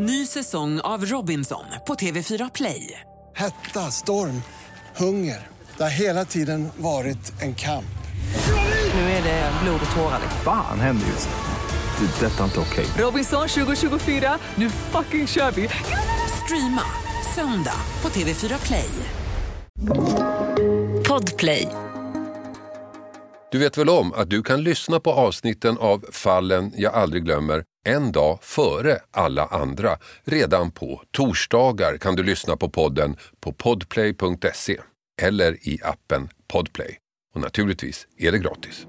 Ny säsong av Robinson på TV4 Play. Hetta, storm, hunger. Det har hela tiden varit en kamp. Nu är det blod och tårar. Fan händer just nu. Det. är Detta är inte okej. Robinson 2024, nu fucking kör vi! Streama söndag på TV4 Play. Podplay. Du vet väl om att du kan lyssna på avsnitten av Fallen jag aldrig glömmer en dag före alla andra. Redan på torsdagar kan du lyssna på podden på podplay.se eller i appen Podplay. Och naturligtvis är det gratis.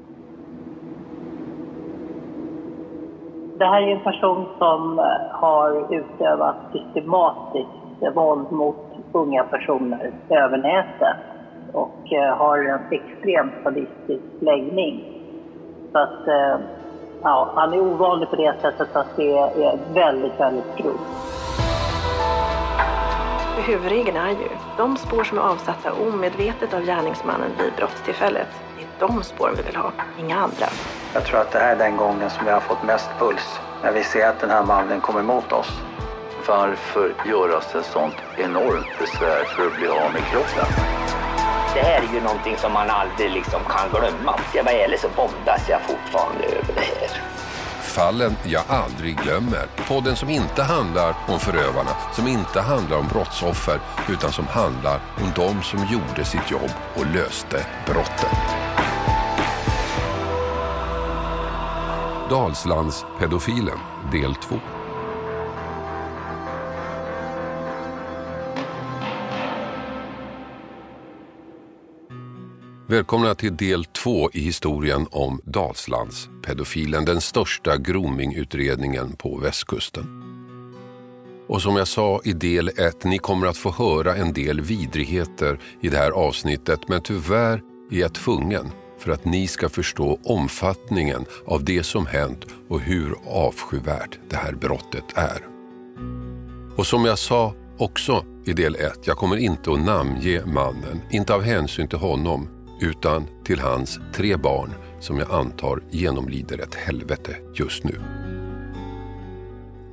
Det här är en person som eh, har utövat systematiskt våld mot unga personer över nätet och eh, har en extremt sadistisk läggning. Så att, eh, ja, han är ovanlig på det sättet att det är väldigt, väldigt grovt. Huvudregeln är ju, de spår som är avsatta omedvetet av gärningsmannen vid brottstillfället, det är de spåren vi vill ha, inga andra. Jag tror att det här är den gången som vi har fått mest puls. När vi ser att den här mannen kommer emot oss. Varför göras ett sånt enormt besvär för att bli av med kroppen? Det här är ju någonting som man aldrig liksom kan glömma. Jag var ärlig så bondas jag fortfarande över det här. Fallen jag aldrig glömmer. Podden som inte handlar om förövarna, som inte handlar om brottsoffer, utan som handlar om de som gjorde sitt jobb och löste brotten. Dalslandspedofilen del 2. Välkomna till del två i historien om Dalslandspedofilen, den största groomingutredningen på västkusten. Och som jag sa i del ett, ni kommer att få höra en del vidrigheter i det här avsnittet, men tyvärr är jag tvungen för att ni ska förstå omfattningen av det som hänt och hur avskyvärt det här brottet är. Och som jag sa också i del 1, jag kommer inte att namnge mannen, inte av hänsyn till honom, utan till hans tre barn som jag antar genomlider ett helvete just nu.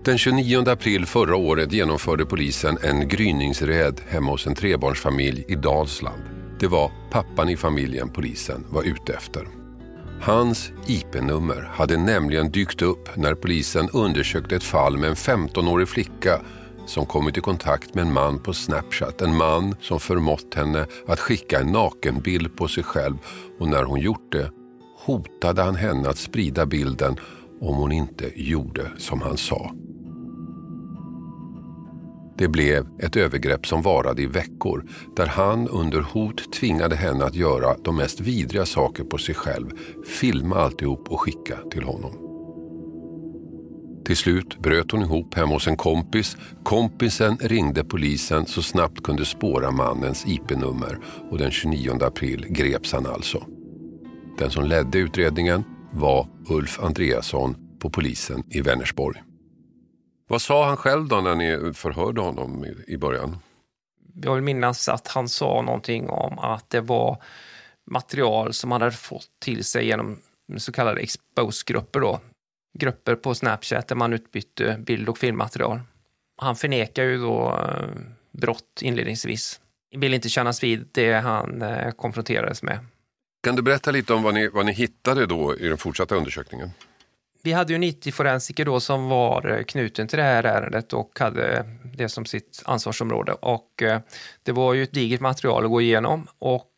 Den 29 april förra året genomförde polisen en gryningsräd hemma hos en trebarnsfamilj i Dalsland. Det var pappan i familjen polisen var ute efter. Hans IP-nummer hade nämligen dykt upp när polisen undersökte ett fall med en 15-årig flicka som kommit i kontakt med en man på Snapchat. En man som förmått henne att skicka en nakenbild på sig själv och när hon gjort det hotade han henne att sprida bilden om hon inte gjorde som han sa. Det blev ett övergrepp som varade i veckor där han under hot tvingade henne att göra de mest vidriga saker på sig själv, filma alltihop och skicka till honom. Till slut bröt hon ihop hemma hos en kompis. Kompisen ringde polisen så snabbt kunde spåra mannens IP-nummer och den 29 april greps han alltså. Den som ledde utredningen var Ulf Andreasson på polisen i Vänersborg. Vad sa han själv då när ni förhörde honom i början? Jag vill minnas att han sa någonting om att det var material som han hade fått till sig genom så kallade expose-grupper då, grupper på Snapchat där man utbytte bild och filmmaterial. Han förnekar ju då eh, brott inledningsvis. Vill inte kännas vid det han eh, konfronterades med. Kan du berätta lite om vad ni, vad ni hittade då i den fortsatta undersökningen? Vi hade ju en IT-forensiker då som var eh, knuten till det här ärendet och hade det som sitt ansvarsområde. Och det var ju ett digert material att gå igenom och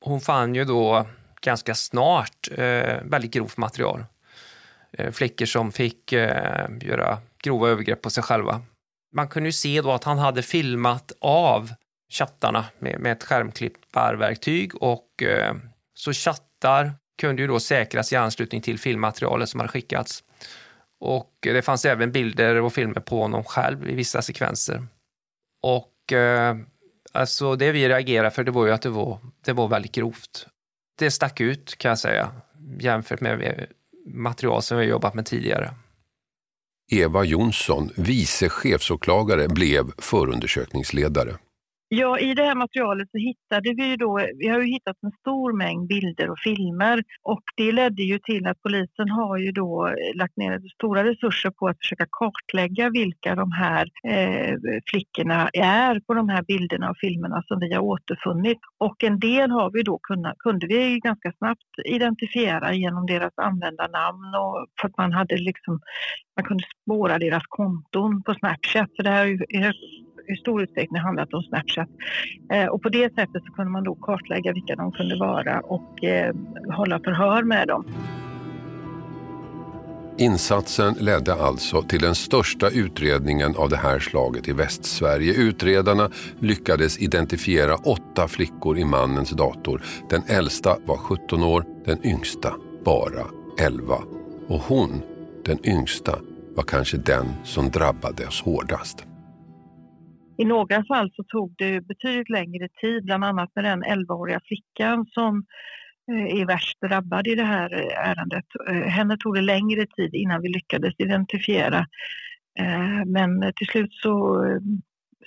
hon fann ju då ganska snart väldigt grovt material. Eh, flickor som fick eh, göra grova övergrepp på sig själva. Man kunde ju se då att han hade filmat av chattarna med, med ett skärmklipparverktyg och eh, så chattar kunde ju då säkras i anslutning till filmmaterialet som hade skickats. Och det fanns även bilder och filmer på honom själv i vissa sekvenser. Och eh, alltså det vi reagerade för det var ju att det var, det var väldigt grovt. Det stack ut kan jag säga jämfört med material som vi har jobbat med tidigare. Eva Jonsson, vice chefsåklagare, blev förundersökningsledare. Ja, i det här materialet så hittade vi ju då, vi har ju hittat en stor mängd bilder och filmer och det ledde ju till att polisen har ju då eh, lagt ner stora resurser på att försöka kartlägga vilka de här eh, flickorna är på de här bilderna och filmerna som vi har återfunnit. Och en del har vi då kunnat, kunde vi ganska snabbt identifiera genom deras användarnamn och för att man hade liksom, man kunde spåra deras konton på Snapchat. Så det här är ju i stor utsträckning handlat om Snapchat. Eh, och på det sättet så kunde man då kartlägga vilka de kunde vara och eh, hålla förhör med dem. Insatsen ledde alltså till den största utredningen av det här slaget i Västsverige. Utredarna lyckades identifiera åtta flickor i mannens dator. Den äldsta var 17 år, den yngsta bara 11. Och hon, den yngsta, var kanske den som drabbades hårdast. I några fall så tog det betydligt längre tid, bland annat med den 11-åriga flickan som eh, är värst drabbad i det här eh, ärendet. Eh, henne tog det längre tid innan vi lyckades identifiera. Men till slut så,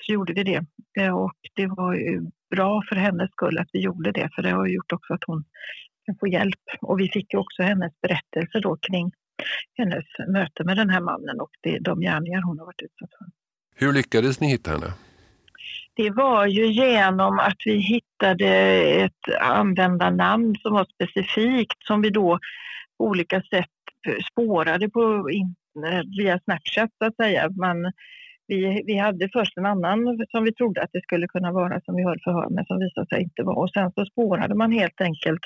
så gjorde vi det. Och det var bra för hennes skull att vi gjorde det, för det har gjort också att hon kan få hjälp. Och vi fick också hennes berättelse då kring hennes möte med den här mannen och de gärningar hon har varit utsatt för. Hur lyckades ni hitta henne? Det var ju genom att vi hittade ett användarnamn som var specifikt som vi då på olika sätt spårade på via Snapchat så att säga. Man, vi, vi hade först en annan som vi trodde att det skulle kunna vara som vi höll förhör med som visade sig inte vara. Och sen så spårade man helt enkelt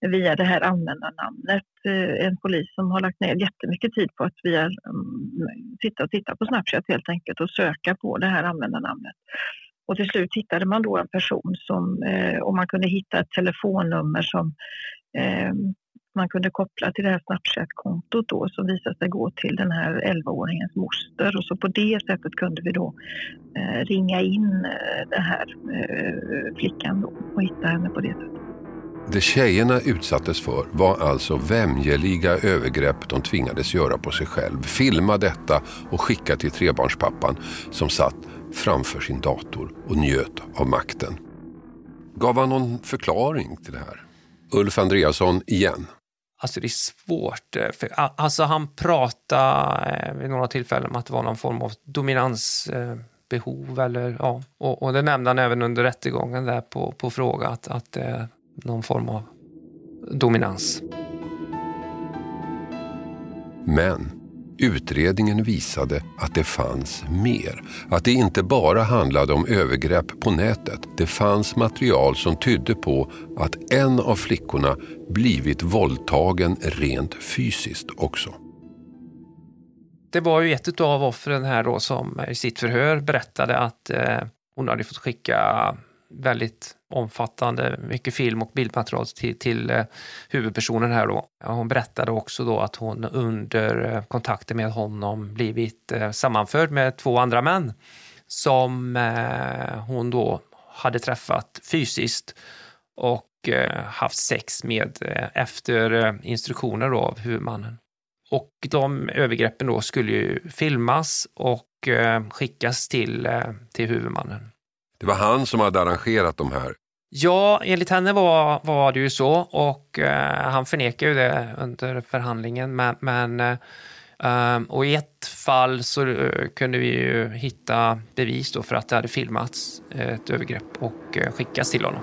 via det här användarnamnet eh, en polis som har lagt ner jättemycket tid på att via, um, sitta och titta på Snapchat helt enkelt och söka på det här användarnamnet. Och till slut hittade man då en person som, eh, och man kunde hitta ett telefonnummer som eh, man kunde koppla till det här Snapchat-kontot då som visade sig gå till den här 11-åringens moster och så på det sättet kunde vi då eh, ringa in eh, den här eh, flickan då och hitta henne på det sättet. Det tjejerna utsattes för var alltså vämjeliga övergrepp de tvingades göra på sig själv. Filma detta och skicka till trebarnspappan som satt framför sin dator och njöt av makten. Gav han någon förklaring till det här? Ulf Andreasson igen. Alltså det är svårt. Eh, för, alltså han pratade eh, vid några tillfällen om att det var någon form av dominansbehov. Eller, ja. och, och det nämnde han även under rättegången där på, på fråga att, att det är någon form av dominans. Men Utredningen visade att det fanns mer. Att det inte bara handlade om övergrepp på nätet. Det fanns material som tydde på att en av flickorna blivit våldtagen rent fysiskt också. Det var ju ett av offren här då som i sitt förhör berättade att eh, hon hade fått skicka väldigt omfattande, mycket film och bildmaterial till, till eh, huvudpersonen här då. Hon berättade också då att hon under kontakter kontakten med honom blivit eh, sammanförd med två andra män som hon då hade träffat fysiskt och haft sex med efter instruktioner då av huvudmannen. Och de övergreppen då skulle ju filmas och skickas till, till huvudmannen. Det var han som hade arrangerat de här? Ja, enligt henne var, var det ju så och eh, han förnekar ju det under förhandlingen. Men, men eh, eh och i ett fall så eh, kunde vi ju hitta bevis då för att det hade filmats eh, ett övergrepp och eh, skickats till honom.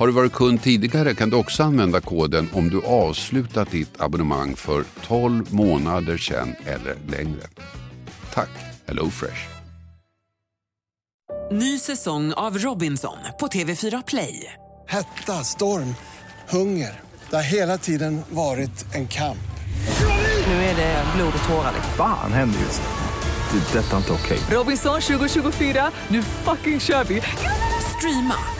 Har du varit kund tidigare kan du också använda koden om du avslutat ditt abonnemang för 12 månader sedan eller längre. Tack HelloFresh. Ny säsong av Robinson på TV4 Play. Hetta, storm, hunger. Det har hela tiden varit en kamp. Nu är det blod och tårar. Fan händer just det. Det är detta inte okej. Robinson 2024, nu fucking kör vi! Streama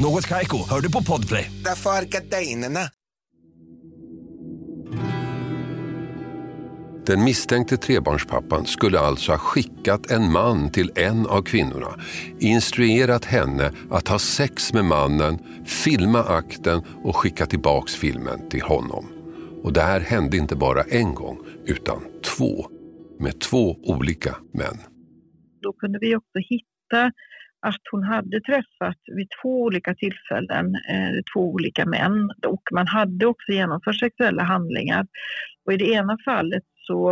Något Kaiko, hör du på Podplay. Därför är gardinerna. Den misstänkte trebarnspappan skulle alltså ha skickat en man till en av kvinnorna, instruerat henne att ha sex med mannen, filma akten och skicka tillbaks filmen till honom. Och det här hände inte bara en gång, utan två. Med två olika män. Då kunde vi också hitta att hon hade träffat vid två olika tillfällen eh, två olika män och man hade också genomfört sexuella handlingar. Och i det ena fallet så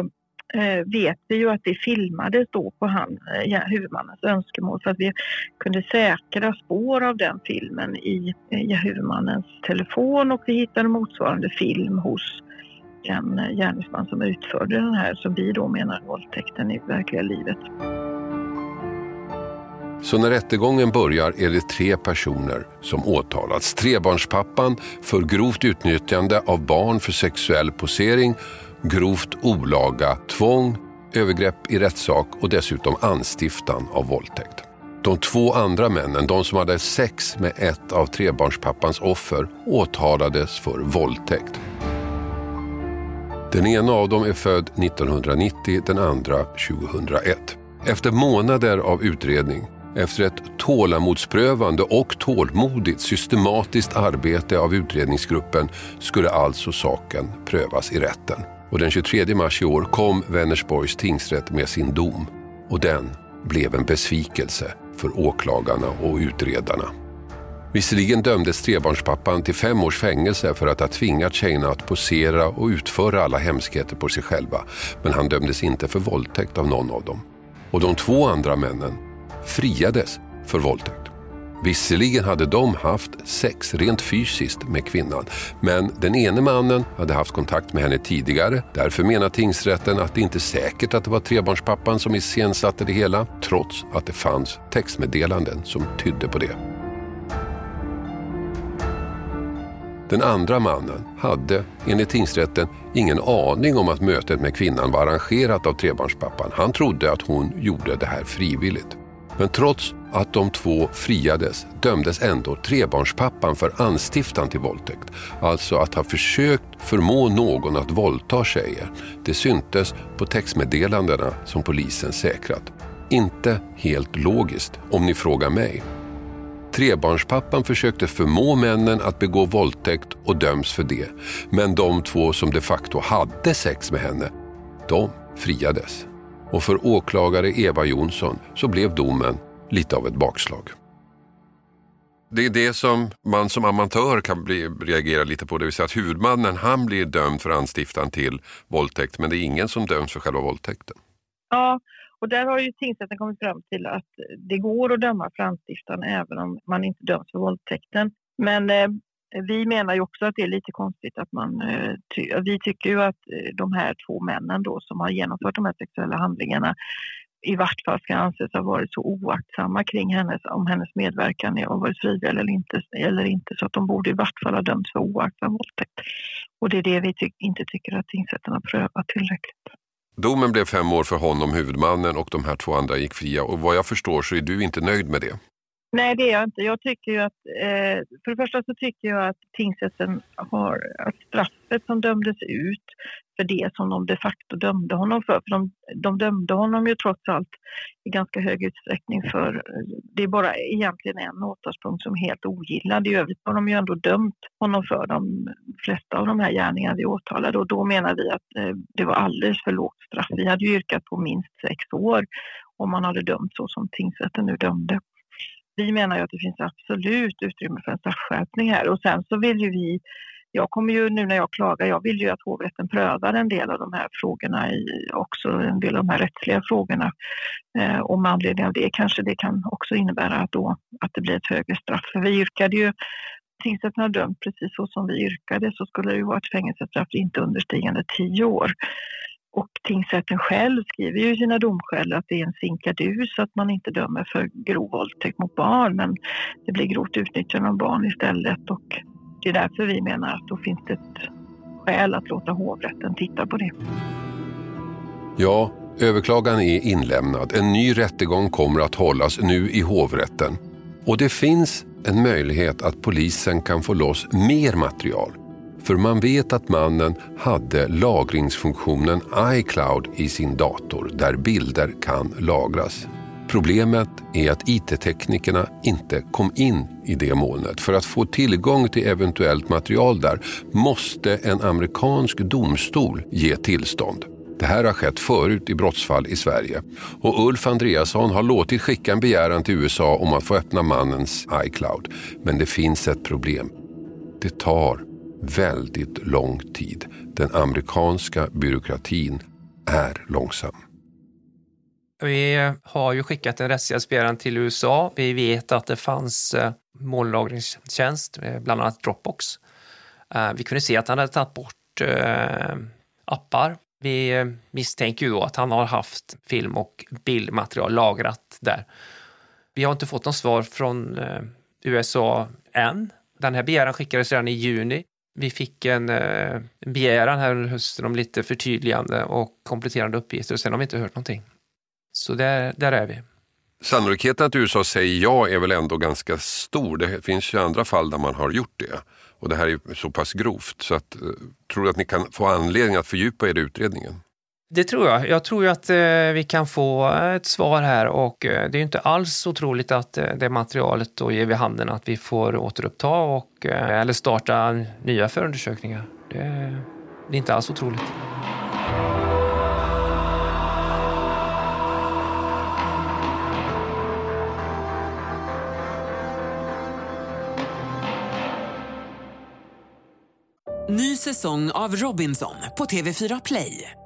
eh, vet vi ju att det filmades då på han, eh, huvudmannens önskemål så att vi kunde säkra spår av den filmen i eh, huvudmannens telefon och vi hittade motsvarande film hos den eh, gärningsman som utförde den här som vi då menar våldtäkten i verkliga livet. Så när rättegången börjar är det tre personer som åtalats. Trebarnspappan för grovt utnyttjande av barn för sexuell posering, grovt olaga tvång, övergrepp i rättssak och dessutom anstiftan av våldtäkt. De två andra männen, de som hade sex med ett av trebarnspappans offer, åtalades för våldtäkt. Den ena av dem är född 1990, den andra 2001. Efter månader av utredning efter ett tålamodsprövande och tålmodigt systematiskt arbete av utredningsgruppen skulle alltså saken prövas i rätten. Och den 23 mars i år kom Vänersborgs tingsrätt med sin dom. Och den blev en besvikelse för åklagarna och utredarna. Visserligen dömdes trebarnspappan till fem års fängelse för att ha tvingat tjejerna att posera och utföra alla hemskheter på sig själva. Men han dömdes inte för våldtäkt av någon av dem. Och de två andra männen friades för våldtäkt. Visserligen hade de haft sex rent fysiskt med kvinnan, men den ene mannen hade haft kontakt med henne tidigare. Därför menar tingsrätten att det inte är säkert att det var trebarnspappan som iscensatte det hela, trots att det fanns textmeddelanden som tydde på det. Den andra mannen hade enligt tingsrätten ingen aning om att mötet med kvinnan var arrangerat av trebarnspappan. Han trodde att hon gjorde det här frivilligt. Men trots att de två friades dömdes ändå trebarnspappan för anstiftan till våldtäkt. Alltså att ha försökt förmå någon att våldta tjejer. Det syntes på textmeddelandena som polisen säkrat. Inte helt logiskt om ni frågar mig. Trebarnspappan försökte förmå männen att begå våldtäkt och döms för det. Men de två som de facto hade sex med henne, de friades. Och för åklagare Eva Jonsson så blev domen lite av ett bakslag. Det är det som man som amatör kan bli, reagera lite på, det vill säga att huvudmannen han blir dömd för anstiftan till våldtäkt men det är ingen som döms för själva våldtäkten. Ja, och där har ju tingsrätten kommit fram till att det går att döma för anstiftan även om man inte döms för våldtäkten. Men eh, vi menar ju också att det är lite konstigt att man... Eh, vi tycker ju att eh, de här två männen då som har genomfört de här sexuella handlingarna i vart fall ska anses ha varit så oaktsamma kring hennes, om hennes medverkan har varit frivillig eller inte, eller inte så att de borde i vart fall ha dömts för oaktsam våldtäkt. Och det är det vi ty inte tycker att tingsrätten har prövat tillräckligt. Domen blev fem år för honom, huvudmannen, och de här två andra gick fria. Och vad jag förstår så är du inte nöjd med det? Nej, det är jag inte. Jag tycker ju att, eh, för det första så tycker jag att tingsrätten har, att straffet som dömdes ut för det som de de facto dömde honom för, för de, de dömde honom ju trots allt i ganska hög utsträckning för, det är bara egentligen en åtalspunkt som är helt ogillad. I övrigt har de ju ändå dömt honom för de flesta av de här gärningarna vi åtalade och då menar vi att eh, det var alldeles för lågt straff. Vi hade ju yrkat på minst sex år om man hade dömt så som tingsrätten nu dömde vi menar ju att det finns absolut utrymme för en straffskärpning här och sen så vill ju vi jag kommer ju nu när jag klagar, jag vill ju att hovrätten prövar en del av de här frågorna, i, också en del av de här rättsliga frågorna. Eh, och med anledning av det kanske det kan också innebära att, då, att det blir ett högre straff. För vi yrkade ju, tingsrätten har dömt precis så som vi yrkade så skulle det ju vara ett fängelsestraff inte understigande tio år. Och tingsrätten själv skriver ju i sina domskäl att det är en sinkadus att man inte dömer för grov våldtäkt mot barn men det blir grovt utnyttjande av barn istället och det är därför vi menar att då finns det ett skäl att låta hovrätten titta på det. Ja, överklagan är inlämnad. En ny rättegång kommer att hållas nu i hovrätten. Och det finns en möjlighet att polisen kan få loss mer material för man vet att mannen hade lagringsfunktionen iCloud i sin dator där bilder kan lagras. Problemet är att IT-teknikerna inte kom in i det molnet. För att få tillgång till eventuellt material där måste en amerikansk domstol ge tillstånd. Det här har skett förut i brottsfall i Sverige. Och Ulf Andreasson har låtit skicka en begäran till USA om att få öppna mannens iCloud. Men det finns ett problem. Det tar väldigt lång tid. Den amerikanska byråkratin är långsam. Vi har ju skickat en rättshjälpsbegäran till USA. Vi vet att det fanns eh, molnlagringstjänst, eh, bland annat Dropbox. Eh, vi kunde se att han hade tagit bort appar. Vi misstänker ju då att han har haft film och bildmaterial lagrat där. Vi har inte fått något svar från USA än. Den här begäran skickades redan i juni. Vi fick en, eh, begäran här under hösten om lite förtydligande och kompletterande uppgifter och sen har vi inte hört någonting. Så där, där är vi. Sannolikheten att USA säger ja är väl ändå ganska stor. Det finns ju andra fall där man har gjort det. Och det här är så pass grovt. Så att, eh, tror du att ni kan få anledning att fördjupa er i utredningen? Det tror jag. Jag tror ju att eh, vi kan få eh, ett svar här och eh, det är ju inte alls otroligt att det materialet då ger vid handen att vi får återuppta och, eller starta nya förundersökningar. Det, det är inte alls otroligt. Ny säsong av Robinson på TV4 Play.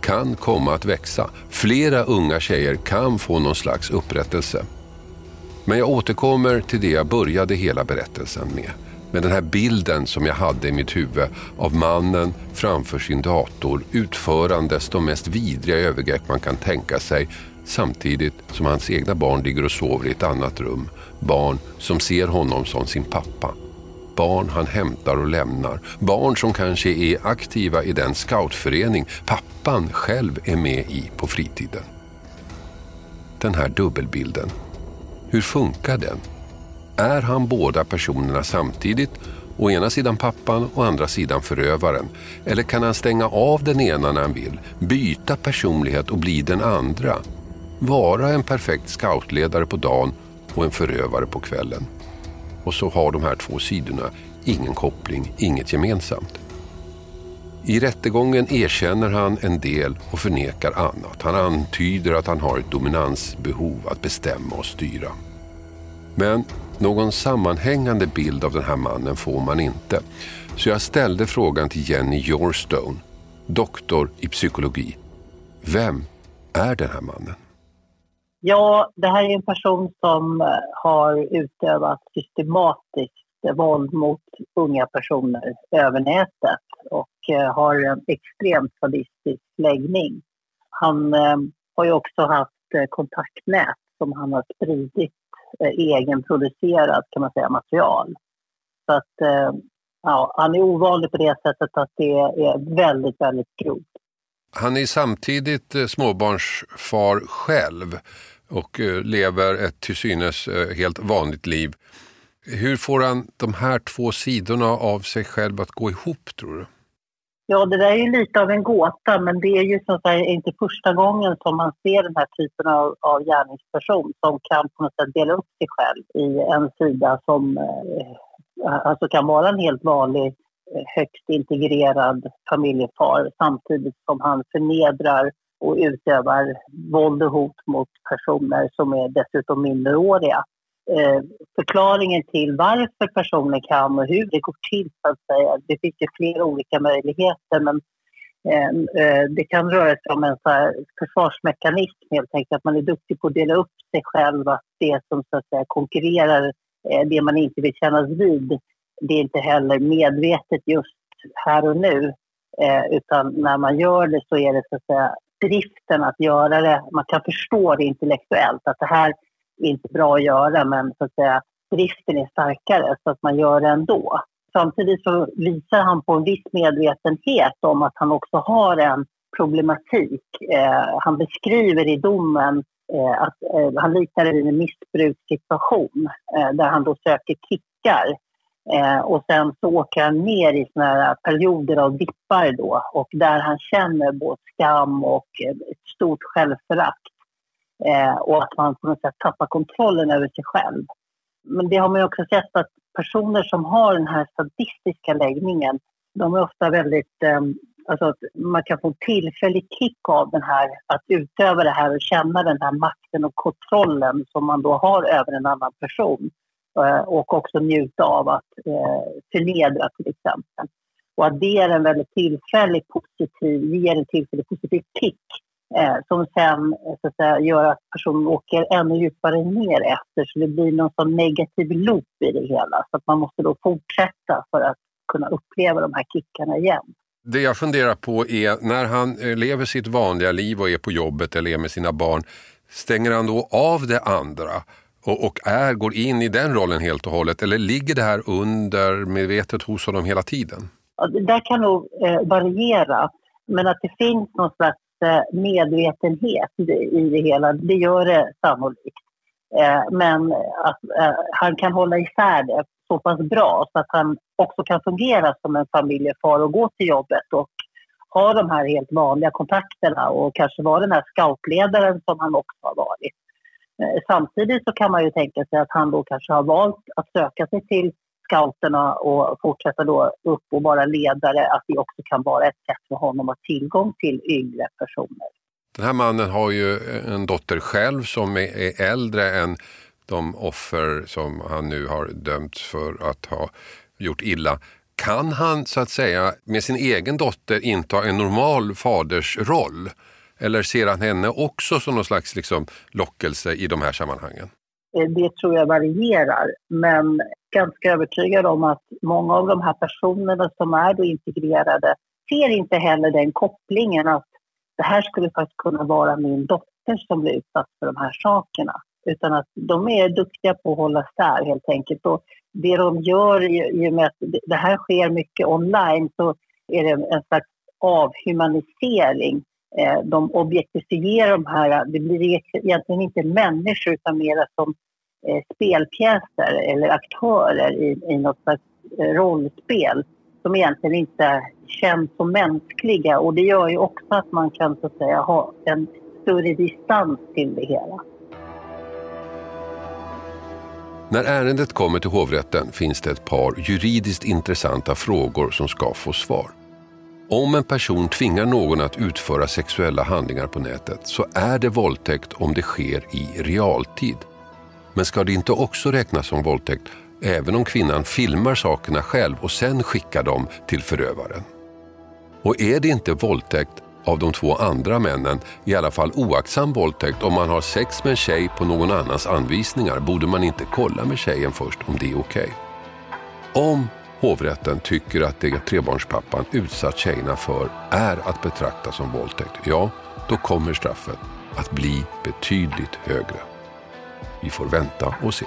kan komma att växa. Flera unga tjejer kan få någon slags upprättelse. Men jag återkommer till det jag började hela berättelsen med. Med den här bilden som jag hade i mitt huvud av mannen framför sin dator utförandes de mest vidriga övergrepp man kan tänka sig samtidigt som hans egna barn ligger och sover i ett annat rum. Barn som ser honom som sin pappa. Barn han hämtar och lämnar. Barn som kanske är aktiva i den scoutförening pappan själv är med i på fritiden. Den här dubbelbilden. Hur funkar den? Är han båda personerna samtidigt? Å ena sidan pappan och andra sidan förövaren. Eller kan han stänga av den ena när han vill, byta personlighet och bli den andra? Vara en perfekt scoutledare på dagen och en förövare på kvällen. Och så har de här två sidorna ingen koppling, inget gemensamt. I rättegången erkänner han en del och förnekar annat. Han antyder att han har ett dominansbehov att bestämma och styra. Men någon sammanhängande bild av den här mannen får man inte. Så jag ställde frågan till Jenny Yourstone, doktor i psykologi. Vem är den här mannen? Ja, det här är en person som eh, har utövat systematiskt våld mot unga personer över nätet och eh, har en extremt sadistisk läggning. Han eh, har ju också haft kontaktnät som han har spridit egenproducerat kan man säga, material. Så att ja, han är ovanlig på det sättet att det är väldigt, väldigt grovt. Han är samtidigt eh, småbarnsfar själv och eh, lever ett till synes eh, helt vanligt liv. Hur får han de här två sidorna av sig själv att gå ihop tror du? Ja, det där är ju lite av en gåta, men det är ju så att säga inte första gången som man ser den här typen av, av gärningsperson som kan på något sätt dela upp sig själv i en sida som eh, alltså kan vara en helt vanlig, högt högst integrerad familjefar samtidigt som han förnedrar och utövar våld och hot mot personer som är dessutom minderåriga. Eh, förklaringen till varför personen kan och hur det går till. Så att säga. Det finns ju flera olika möjligheter men eh, eh det kan röra sig om en så här försvarsmekanism helt enkelt. Att man är duktig på att dela upp sig själv, att det som så att säga, konkurrerar, eh, det man inte vill kännas vid, det är inte heller medvetet just här och nu. Eh, utan när man gör det så är det så att säga driften att göra det, man kan förstå det intellektuellt att det här är inte bra att göra men så att säga driften är starkare så att man gör det ändå. Samtidigt så visar han på en viss medvetenhet om att han också har en problematik. Eh, han beskriver i domen eh, att eh, han liknar det vid en missbrukssituation eh, där han då söker kickar eh, och sen så åker han ner i såna här perioder av dippar då och där han känner både skam och ett stort självförakt eh, och att man på något sätt tappar kontrollen över sig själv. Men det har man också sett att personer som har den här sadistiska läggningen, de är ofta väldigt, eh, alltså att man kan få en tillfällig kick av den här, att utöva det här och känna den här makten och kontrollen som man då har över en annan person. Eh, och också njuta av att eh, förnedra till exempel. Och att det är en väldigt tillfällig positiv, ger en tillfällig positiv kick eh, som sen eh, så att säga, gör att personen åker ännu djupare ner efter så det blir någon sån negativ loop i det hela. Så att man måste då fortsätta för att kunna uppleva de här kickarna igen. Det jag funderar på är när han lever sitt vanliga liv och är på jobbet eller är med sina barn, stänger han då av det andra och, och är, går in i den rollen helt och hållet eller ligger det här under medvetet hos honom hela tiden? Ja, det där kan nog eh, variera, men att det finns någon slags eh, medvetenhet i det, i det hela, det gör det sannolikt. Eh, men att eh, han kan hålla isär det så pass bra så att han också kan fungera som en familjefar och gå till jobbet och ha de här helt vanliga kontakterna och kanske vara den här scoutledaren som han också har varit. Eh, samtidigt så kan man ju tänka sig att han då kanske har valt att söka sig till scouterna och fortsätta då upp och vara ledare, att det också kan vara ett sätt för honom att ha tillgång till yngre personer. Den här mannen har ju en dotter själv som är äldre än de offer som han nu har dömts för att ha gjort illa. Kan han så att säga med sin egen dotter inta en normal fadersroll? Eller ser han henne också som någon slags liksom, lockelse i de här sammanhangen? Eh, det tror jag varierar, men ganska övertygad om att många av de här personerna som är då integrerade ser inte heller den kopplingen att det här skulle faktiskt kunna vara min dotter som blir utsatt för de här sakerna. Utan att de är duktiga på att hålla sär helt enkelt. Och det de gör i och med att det här sker mycket online så är det en slags avhumanisering. Eh, de objektifierar de här, det blir egentligen inte människor utan mer som eh, spelpjäser eller aktörer i, i något slags eh, rollspel som egentligen inte känns som mänskliga och det gör ju också att man kan så att säga ha en större distans till det hela. När ärendet kommer till hovrätten finns det ett par juridiskt intressanta frågor som ska få svar. Om en person tvingar någon att utföra sexuella handlingar på nätet så är det våldtäkt om det sker i realtid. Men ska det inte också räknas som våldtäkt även om kvinnan filmar sakerna själv och sen skickar dem till förövaren? Och är det inte våldtäkt av de två andra männen i alla fall oaktsam våldtäkt om man har sex med en tjej på någon annans anvisningar borde man inte kolla med tjejen först om det är okej. Okay. Om hovrätten tycker att det trebarnspappan utsatt tjejerna för är att betrakta som våldtäkt, ja, då kommer straffet att bli betydligt högre. Vi får vänta och se.